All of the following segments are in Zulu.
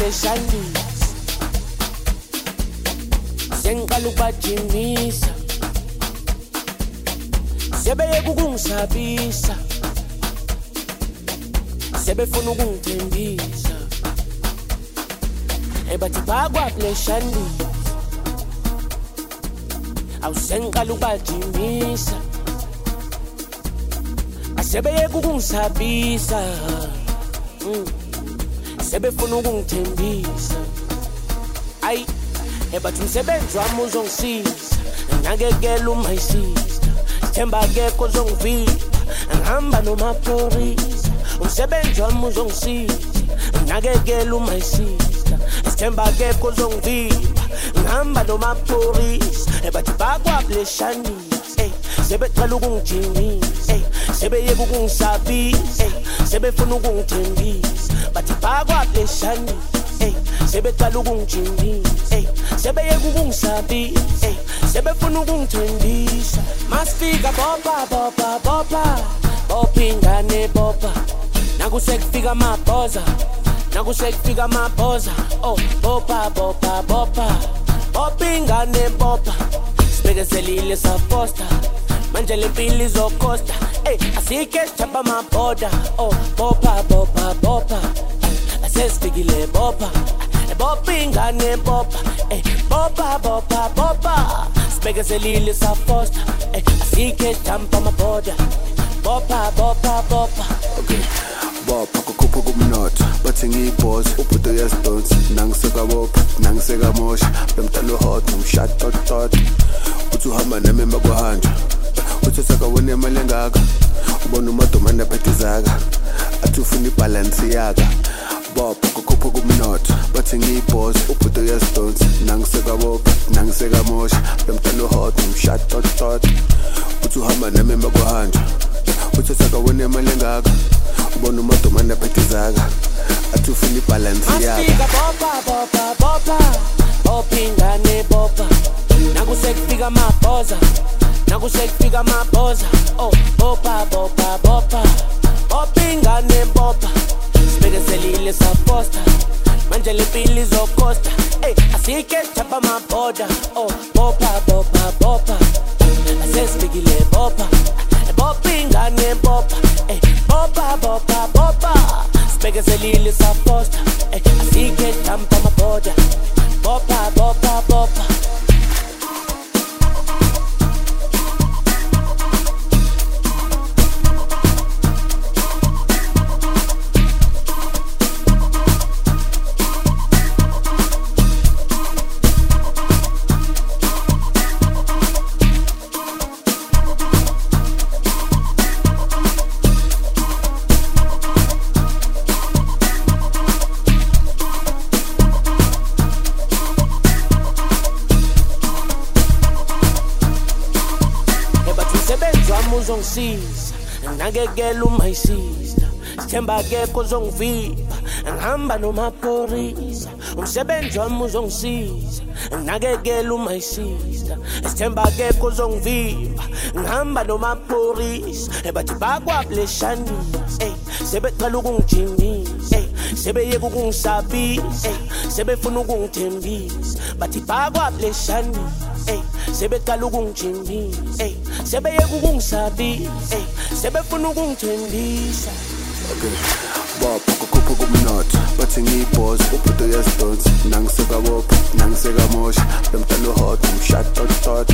bakwa pleshandisa sengiqala ukubajimisa. Sebeyeka ukungisabisa sebefuna ukungithembisa. Ebathi bakwapleshandisa awusengiqala ukubajimisa. Asebeyeka ukungisabisa mm. Sebefuna ukungithembisa. Ayi ebathi umsebenzi wami uzongisiza. Nakekela uma isister themba akekho ozongivika ngihamba nomaphorisa umsebenzi wami uzongisiza. Nakekela uma isister sithemba akekho ozongivimba ngihamba nomaphorisa ebathi bakwableshanisa sebeqala ukungijimisa sebeyeka ukungisabisa sebefuna ukungithembisa. Bathi bakwableshanisa sebeqala ukungijimisa sebeyeka ukungisabisa sebefuna ukungithembisa. Masifika bopa bopa bopa bopha ingane bopa nakusekufika amabhoza nakusekufika amabhoza. Oh bopa bopa bopa bopha ingane bopa sibekezelile safosta manje le mpilo izokhosta ey asike sithapha amabhoda oh bopa bopa bopa. Asesifikile bopa. Bopha ingane bopa. Ey bopa bopa bopa. Sibekezelile safosta ey asike sithapha amabhoda bopa bopa bopa. Okay bopha kukhupha kumnotho bathi ngiyibhozi ubhudo yasidonsi nangiseka bopha nangiseka mosha bemntana uhot nomshatotot uthi uhamba nami emakuhanjwa uthi sakawona imali engaka? Ubona umadomane aphethe izaka athi ufuna ibhalansi yaka bopha kukhupha kumnotho. Bathi ngiyibhozi ubhudo yasidonsi nangiseka bopha nangiseka mosha. Bemntana uhot nomshatotot uthi uhamba nami emakuhanjwa uthi sakawona imali engaka? Ubona umadomane aphethe izaka athi ufuna ibhalansi yaka bopha ingane bopa nakusekufika amabhoza. Nakusekufika amabhoza oh bopa bopa bopa bopha. Ingane bopa sibekezelile safosta manje le mpilo izokhosta ey asike sithapha amabhoda oh bopa bopa bopa asesifikile bopa bopha. Ingane bopa ey bopa bopa bopa sibekezelile safosta ey asike sithapha uzongisiza nakekela uma isister sithemba akekho ozongivimba ngihamba nomaphorisa umsebenzi wami uzongisiza. Nakekela uma isister sithemba akekho ozongivimba ngihamba nomaphorisa ebathi bakwableshanisa ey sebeqala ukungijimisa ey sebeyeka ukungisabisa ey sebefuna ukungithembisa. Bathi bakwableshanisa ey sebeqala ukungijimisa ey sebeyeka ukungisabisa ey sebefuna ukungithembisa. Bopha kukhupha kumnotho bathi ngiyibhozi ubhudo yasidonsi nangiseka bopha nangiseka mosha. Bemntana uhot umshatotot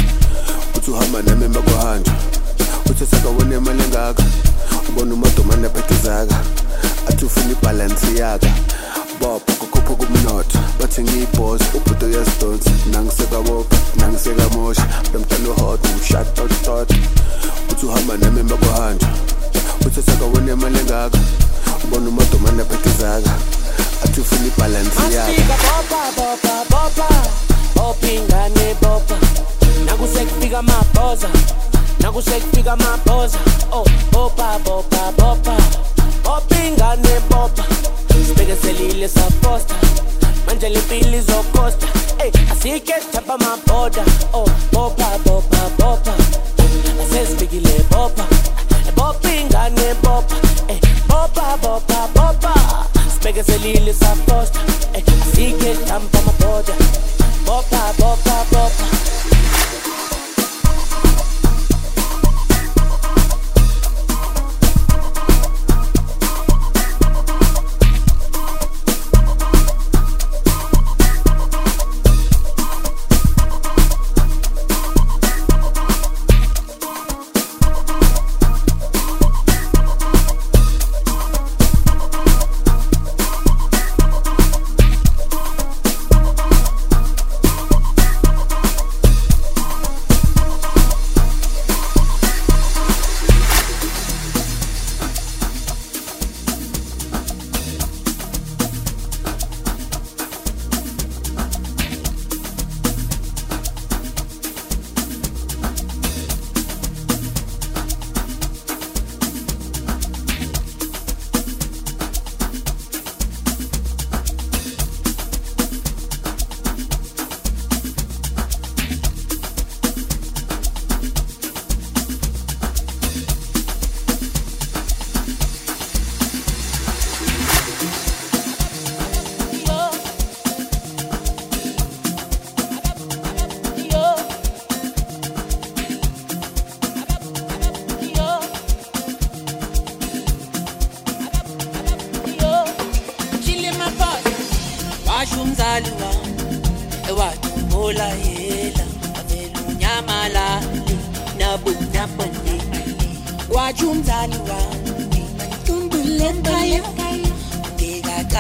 uthi uhamba nami emakuhanjwa uthi sakawona imali engaka. Ubona umadomane aphethe izaka athi ufuna ibhalansi yaka bopha kukhupha kumnotho bathi ngiyibhozi ubhudo bopha mosha bemntana uhot umshatotot uthi uhamba nami emakuhanjwa uthi sakawona imali engaka. Ubona umadomane aphethe izaka athi ufuna ibhalansi Masifika bopa bopa bopa bopa nakusekufika amabhoza nakusekufika amabhoza. Oh bopa bopa bopa bopha ingane bopa sibekezelile safosta manje limpilo izokosta ey asike thaba maboda oh bopa bopa bopa asesibikile bopa bopa ingane bopa ey bopa bopa bopa sibekezelile safosta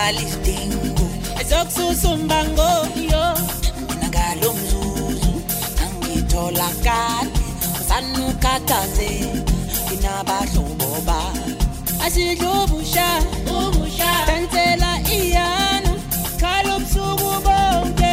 balidingo ezokususa umbango yo nginakala umzuzu angitholakali sanukhathazeka nginabahlobo bami asidla ubusha. Ubusha benzela iyana khala ubusuku bonke.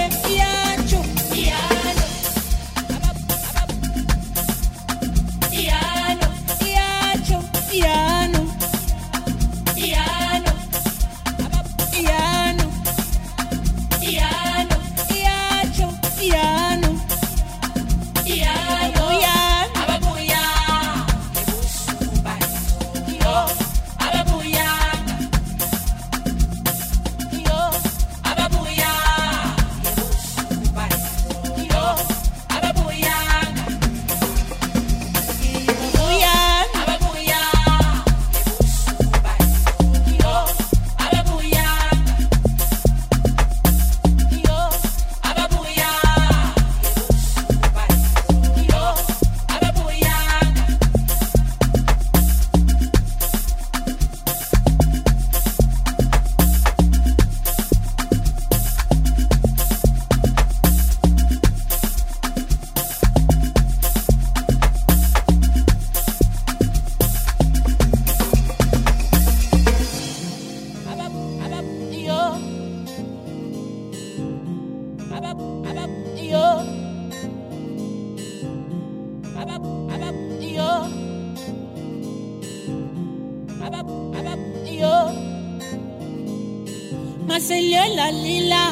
maselela lila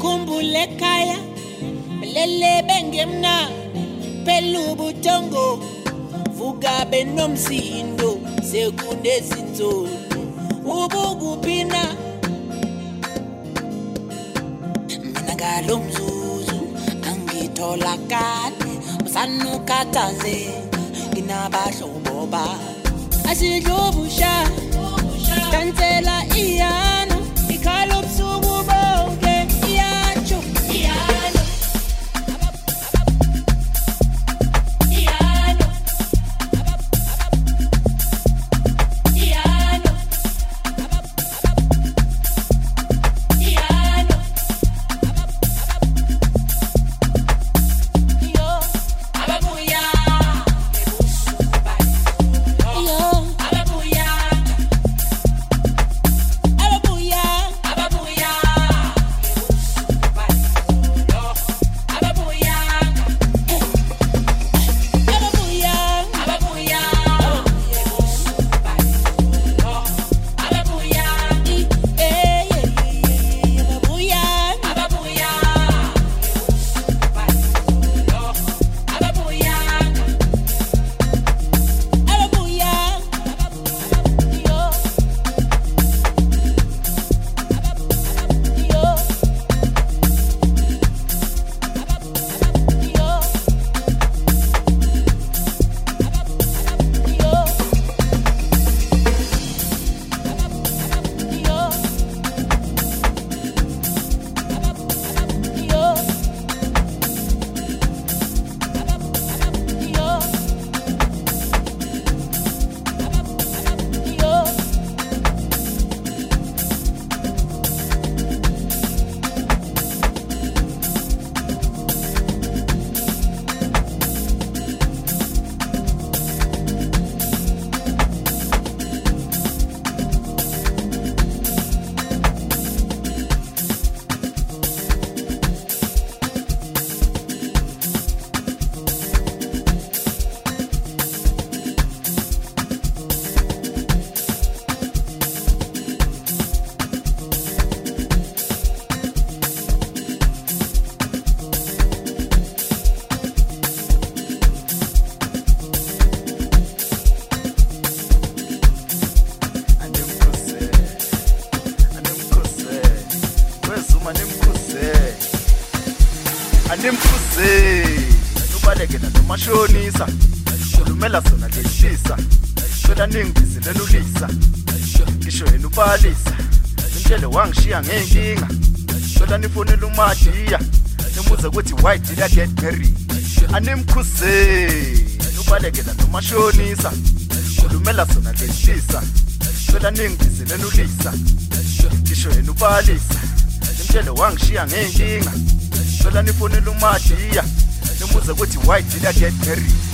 khumbule ekhaya lele bengemna pelubutongo vuka benomsindo sekunezinzolo ubukupina mina ngalo mzuzu angitholakale usanukathaze nginabahlobo ba. Asidlobusha dansela iyani sona lehlisa cela ningizilenulisa ngisho yena ubalisa. Intshele wangishiya ngey'nkinga cela nifonele umadiya nimuze ukuthi why did i get married. Animkhuze ubalekela nomashonisa. Khulumela sona lehlisa cela ningizilenulisa ngisho yena ubalisa. Intshele wangishiya ngey'nkinga cela nifonele umadiya nimuze ukuthi why did i get married.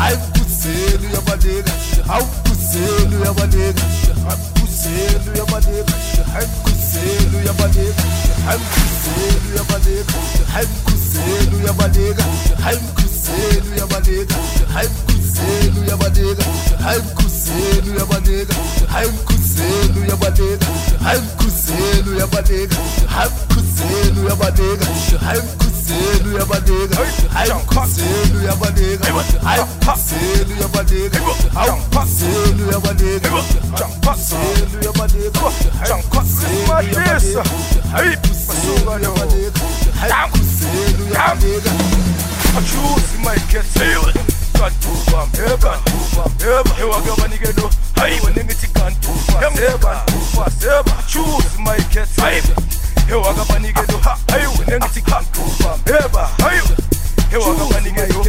ayikuzeli uyabaleka awukuzeli uyabaleka akuzeli uyabaleka ayikuzeli uyabaleka ayikuzeli uyabaleka ayikuzeli uyabaleka ayikuzeli uyabaleka ayikuzeli uyabaleka ayikuzeli uyabaleka ayikuzeli uyabaleka ayikuzeli uyabaleka ayikuzeli uyabaleka ayikuzeli achuzi mayikhethiwe kantuba mheba mheba ewakabanikelo hayi wena ngithi kantuba seba seba achuzi mayikhethiwe ewakabanikelo hayi wena ngithi kantuba mheba hayi ewakabanikelo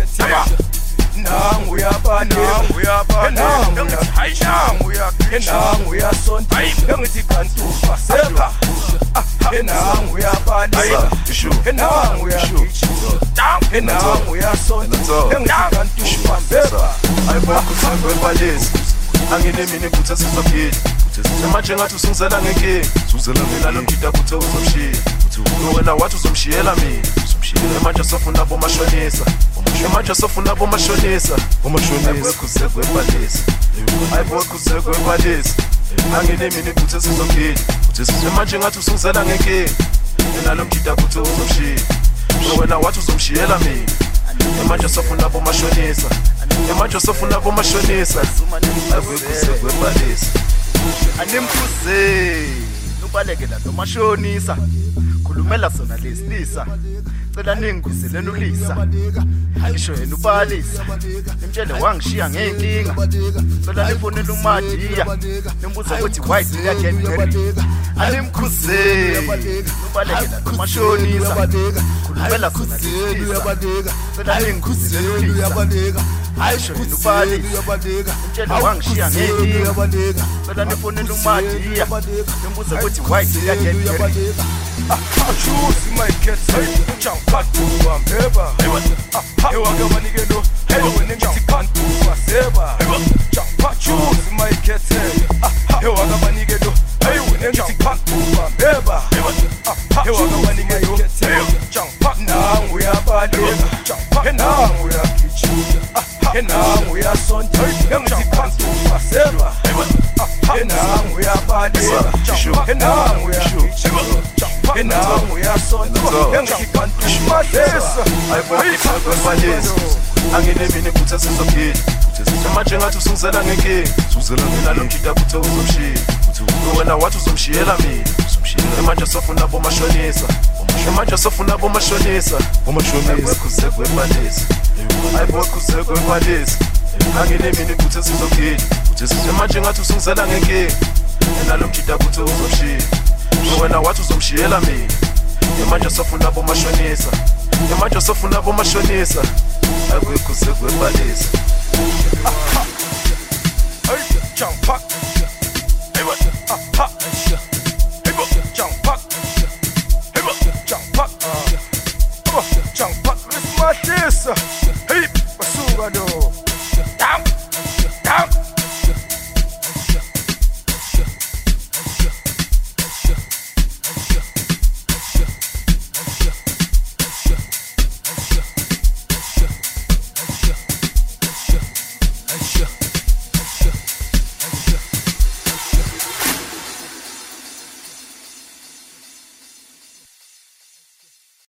nangu uyabana nangu uyabana nangu hayi nangu uyakhe nangu uyasonta ngithi kantuba seba enangu uyabhalisa enangu uyagijima enangu uyasonta engikantuba beba ayibokhuthengwebalezi anginemini futhi asizogili manje ngathi usungizela ngenkinga mina lomgida kuthe uzomshiya wena wathi uzomshiyela mina. Manje sofuna bomashonisa. Manje sofuna bomashonisa. Ayibokhuthengwebalezi ayibokhuthengwebalezi anginemini futhi asizogili manje ngathi usungizela ngenkinga mina lomgida kuthe uzomshiya wena wathi uzomshiyela mina. Manje sofuna bomashonisa manje sofuna bomashonisa ayibokhuthengwebalezi animkhuze ubalekela nomashonisa khulumela sona lesilisa cela ningizilenulisa ngisho yena ubalisa. Imtshele wangishiya ngey'nkinga cela nifonele umadiya nimbuza ukuthi why did i get married animkhuze ubalekela nomashonisa khulumela sona lesilisa cela ningizilenulisa ngisho yena ubalisa imtshele wangishiya ngey'nkinga cela nifonele umadiya nimbuza ukuthi why did i get married achuzi mayikhethe ujankatuba mheba ewakabanikelo wena ngithi kantuba seba achuzi mayikhethe ewakabanikelo wena ngithi kantuba mheba ewakabanikelo nangu uyabaleka enangu uyagijima enangu uyasonta engithi kantuba seba enangu uyabaleka enangu uyagijima enangu uyasonta engithi kantuba seba ayibokhuthengwebalezi anginemini futhi asizogili manje ngathi usungizela ngenkinga. Mina lomgida kuthe uzomshiya wena wathi uzomshiyela mina. Manje sofuna bomashonisa manje sofuna bomashonisa ayibokhuthengwebalezi ayibokhuthengwebalezi anginemini futhi asizogili manje ngathi usungizela ngenkinga mina lomgida kuthe uzomshiya wena wathi uzomshiyela mina. Manje sofuna bomashonisa manje sofuna bomashonisa ayibokhuthengwebalezi jump pack.